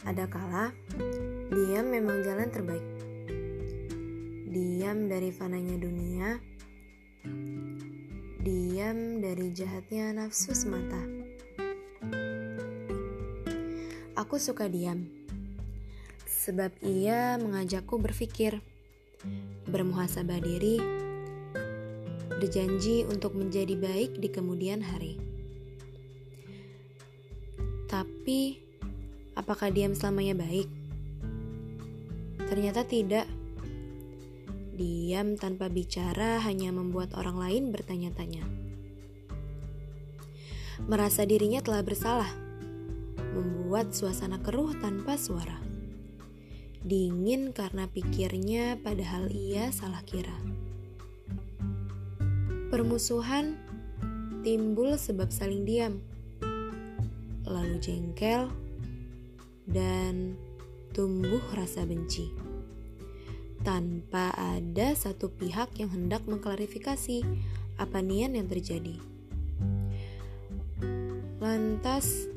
Ada kala diam memang jalan terbaik. Diam dari fananya dunia, diam dari jahatnya nafsu semata. Aku suka diam, sebab ia mengajakku berpikir, bermuhasabah diri, berjanji untuk menjadi baik di kemudian hari. Tapi apakah diam selamanya baik? Ternyata tidak. Diam tanpa bicara hanya membuat orang lain bertanya-tanya. Merasa dirinya telah bersalah, membuat suasana keruh tanpa suara. Dingin karena pikirnya, padahal ia salah kira. Permusuhan timbul sebab saling diam, lalu jengkel, dan tumbuh rasa benci tanpa ada satu pihak yang hendak mengklarifikasi apa niat yang terjadi. Lantas,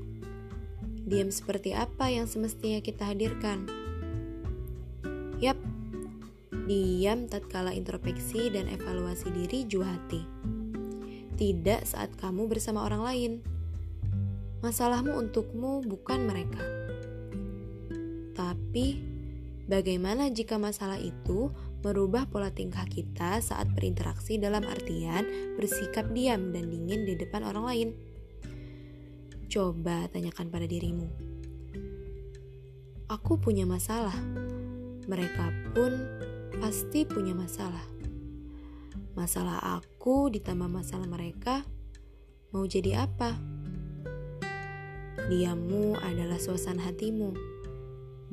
diam seperti apa yang semestinya kita hadirkan? Yap, diam tatkala introspeksi dan evaluasi diri jua hati. Tidak saat kamu bersama orang lain. Masalahmu untukmu bukan mereka. Tapi Bagaimana jika masalah itu merubah pola tingkah kita saat berinteraksi dalam artian bersikap diam dan dingin di depan orang lain? Coba tanyakan pada dirimu. Aku punya masalah. Mereka pun pasti punya masalah. Masalah aku ditambah masalah mereka mau jadi apa? Diammu adalah suasana hatimu.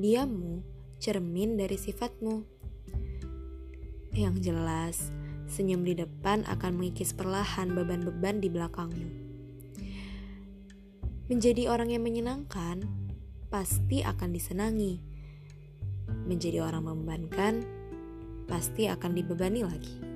Diammu cermin dari sifatmu. Yang jelas, senyum di depan akan mengikis perlahan beban-beban di belakangmu. Menjadi orang yang menyenangkan pasti akan disenangi. Menjadi orang membebankan pasti akan dibebani lagi.